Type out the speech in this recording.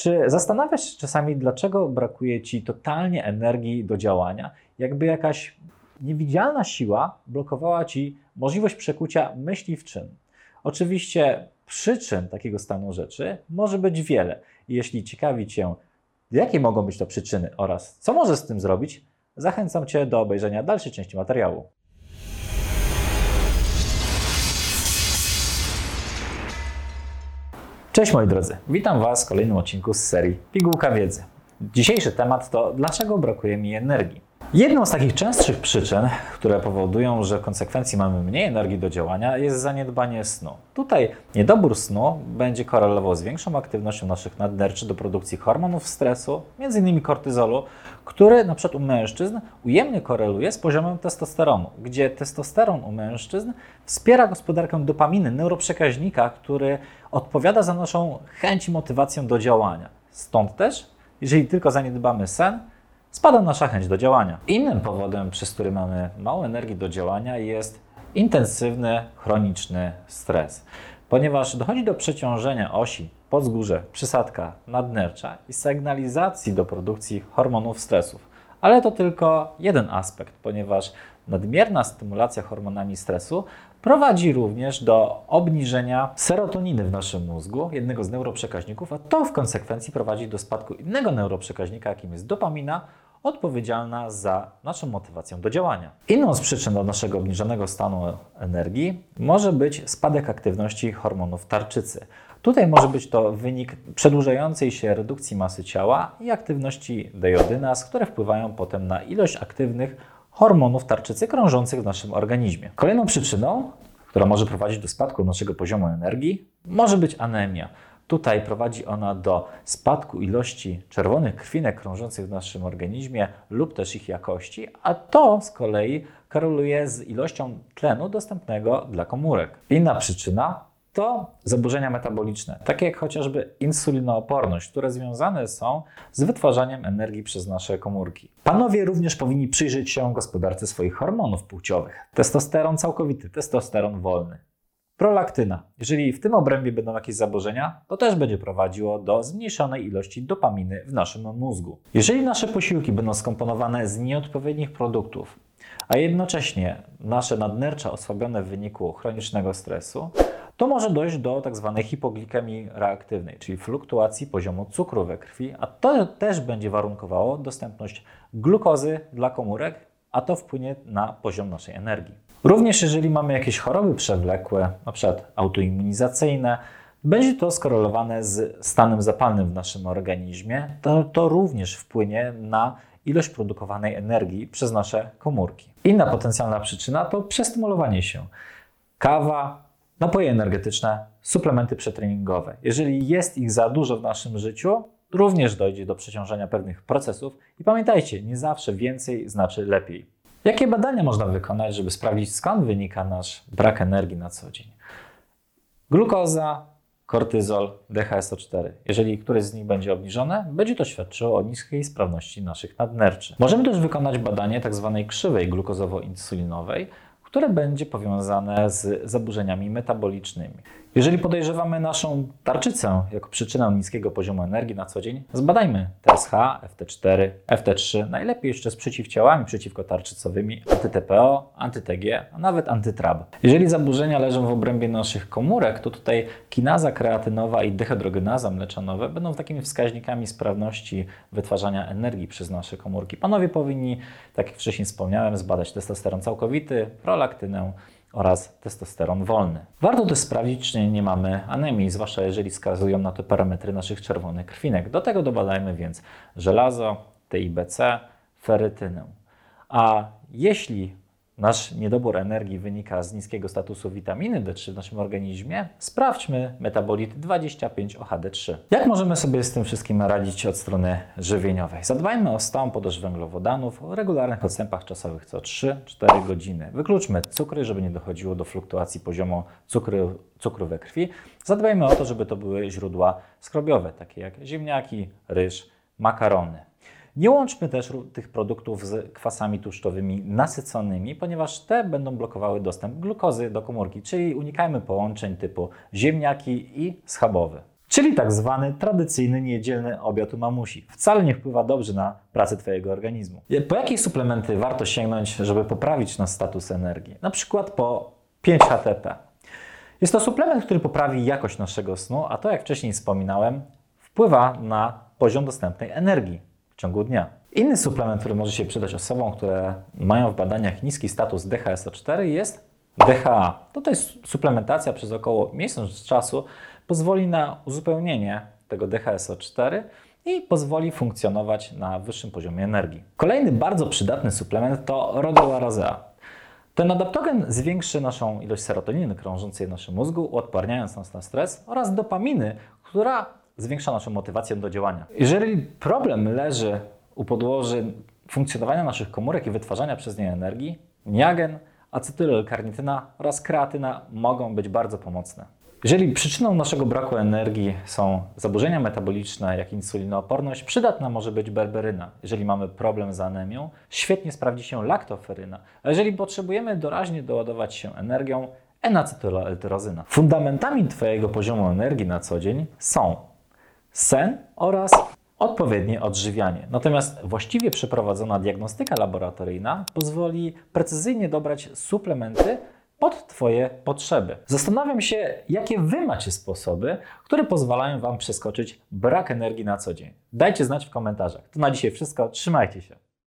Czy zastanawiasz się czasami, dlaczego brakuje ci totalnie energii do działania? Jakby jakaś niewidzialna siła blokowała ci możliwość przekucia myśli w czyn. Oczywiście przyczyn takiego stanu rzeczy może być wiele. Jeśli ciekawi Cię, jakie mogą być to przyczyny oraz co możesz z tym zrobić, zachęcam Cię do obejrzenia dalszej części materiału. Cześć moi drodzy, witam Was w kolejnym odcinku z serii Pigułka Wiedzy. Dzisiejszy temat to dlaczego brakuje mi energii. Jedną z takich częstszych przyczyn, które powodują, że w konsekwencji mamy mniej energii do działania, jest zaniedbanie snu. Tutaj niedobór snu będzie korelował z większą aktywnością naszych nadnerczy do produkcji hormonów stresu, m.in. kortyzolu, który na przykład u mężczyzn ujemnie koreluje z poziomem testosteronu, gdzie testosteron u mężczyzn wspiera gospodarkę dopaminy, neuroprzekaźnika, który odpowiada za naszą chęć i motywację do działania. Stąd też, jeżeli tylko zaniedbamy sen, spada nasza chęć do działania. Innym powodem, przez który mamy mało energii do działania, jest intensywny, chroniczny stres, ponieważ dochodzi do przeciążenia osi podzgórze, przysadka nadnercza i sygnalizacji do produkcji hormonów stresów. Ale to tylko jeden aspekt, ponieważ nadmierna stymulacja hormonami stresu prowadzi również do obniżenia serotoniny w naszym mózgu, jednego z neuroprzekaźników, a to w konsekwencji prowadzi do spadku innego neuroprzekaźnika, jakim jest dopamina, odpowiedzialna za naszą motywację do działania. Inną z przyczyn do naszego obniżonego stanu energii może być spadek aktywności hormonów tarczycy. Tutaj może być to wynik przedłużającej się redukcji masy ciała i aktywności dejodynas, które wpływają potem na ilość aktywnych hormonów tarczycy krążących w naszym organizmie. Kolejną przyczyną, która może prowadzić do spadku naszego poziomu energii, może być anemia. Tutaj prowadzi ona do spadku ilości czerwonych krwinek krążących w naszym organizmie lub też ich jakości, a to z kolei koreluje z ilością tlenu dostępnego dla komórek. Inna przyczyna to zaburzenia metaboliczne, takie jak chociażby insulinooporność, które związane są z wytwarzaniem energii przez nasze komórki. Panowie również powinni przyjrzeć się gospodarce swoich hormonów płciowych. Testosteron całkowity, testosteron wolny. Prolaktyna. Jeżeli w tym obrębie będą jakieś zaburzenia, to też będzie prowadziło do zmniejszonej ilości dopaminy w naszym mózgu. Jeżeli nasze posiłki będą skomponowane z nieodpowiednich produktów, a jednocześnie nasze nadnercza osłabione w wyniku chronicznego stresu, to może dojść do tzw. Tak hipoglikemii reaktywnej, czyli fluktuacji poziomu cukru we krwi, a to też będzie warunkowało dostępność glukozy dla komórek, a to wpłynie na poziom naszej energii. Również jeżeli mamy jakieś choroby przewlekłe, np. autoimmunizacyjne, będzie to skorelowane z stanem zapalnym w naszym organizmie, to, to również wpłynie na ilość produkowanej energii przez nasze komórki. Inna potencjalna przyczyna to przestymulowanie się. Kawa, napoje energetyczne, suplementy przetreningowe. Jeżeli jest ich za dużo w naszym życiu, również dojdzie do przeciążenia pewnych procesów i pamiętajcie, nie zawsze więcej znaczy lepiej. Jakie badania można wykonać, żeby sprawdzić skąd wynika nasz brak energii na co dzień? Glukoza, kortyzol, DHSO4. Jeżeli któreś z nich będzie obniżone, będzie to świadczyło o niskiej sprawności naszych nadnerczy. Możemy też wykonać badanie tzw. Tak krzywej glukozowo-insulinowej, które będzie powiązane z zaburzeniami metabolicznymi. Jeżeli podejrzewamy naszą tarczycę jako przyczynę niskiego poziomu energii na co dzień, zbadajmy TSH, FT4, FT3, najlepiej jeszcze z przeciwciałami przeciwko tarczycowymi, anty-TPO, anty-TG, a nawet antytrab. Jeżeli zaburzenia leżą w obrębie naszych komórek, to tutaj kinaza kreatynowa i dehydrogenaza mleczanowe będą takimi wskaźnikami sprawności wytwarzania energii przez nasze komórki. Panowie powinni, tak jak wcześniej wspomniałem, zbadać testosteron całkowity, prolaktynę, oraz testosteron wolny. Warto też sprawdzić, czy nie mamy anemii, zwłaszcza jeżeli wskazują na to parametry naszych czerwonych krwinek. Do tego dobadajmy więc żelazo, TIBC, ferytynę. A jeśli nasz niedobór energii wynika z niskiego statusu witaminy D3 w naszym organizmie, sprawdźmy metabolit 25-OHD3. Jak możemy sobie z tym wszystkim radzić od strony żywieniowej? Zadbajmy o stałą podaż węglowodanów o regularnych odstępach czasowych co 3-4 godziny. Wykluczmy cukry, żeby nie dochodziło do fluktuacji poziomu cukru, cukru we krwi. Zadbajmy o to, żeby to były źródła skrobiowe, takie jak ziemniaki, ryż, makarony. Nie łączmy też tych produktów z kwasami tłuszczowymi nasyconymi, ponieważ te będą blokowały dostęp glukozy do komórki, czyli unikajmy połączeń typu ziemniaki i schabowy. czyli tak zwany tradycyjny niedzielny obiad u mamusi. Wcale nie wpływa dobrze na pracę Twojego organizmu. Po jakie suplementy warto sięgnąć, żeby poprawić nasz status energii? Na przykład po 5-HTP. Jest to suplement, który poprawi jakość naszego snu, a to, jak wcześniej wspominałem, wpływa na poziom dostępnej energii w ciągu dnia. Inny suplement, który może się przydać osobom, które mają w badaniach niski status DHSO4 jest DHA. Jest suplementacja przez około miesiąc czasu, pozwoli na uzupełnienie tego DHSO4 i pozwoli funkcjonować na wyższym poziomie energii. Kolejny bardzo przydatny suplement to Rhodiola rosea. Ten adaptogen zwiększy naszą ilość serotoniny krążącej w naszym mózgu, uodparniając nas na stres oraz dopaminy, która zwiększa naszą motywację do działania. Jeżeli problem leży u podłoży funkcjonowania naszych komórek i wytwarzania przez nie energii, niagen, acetyl-L-karnityna oraz kreatyna mogą być bardzo pomocne. Jeżeli przyczyną naszego braku energii są zaburzenia metaboliczne, jak insulinooporność, przydatna może być berberyna. Jeżeli mamy problem z anemią, świetnie sprawdzi się laktoferyna. A jeżeli potrzebujemy doraźnie doładować się energią, N-acetyloeltyrozyna. Fundamentami Twojego poziomu energii na co dzień są sen oraz odpowiednie odżywianie. Natomiast właściwie przeprowadzona diagnostyka laboratoryjna pozwoli precyzyjnie dobrać suplementy pod Twoje potrzeby. Zastanawiam się, jakie Wy macie sposoby, które pozwalają Wam przeskoczyć brak energii na co dzień. Dajcie znać w komentarzach. To na dzisiaj wszystko. Trzymajcie się.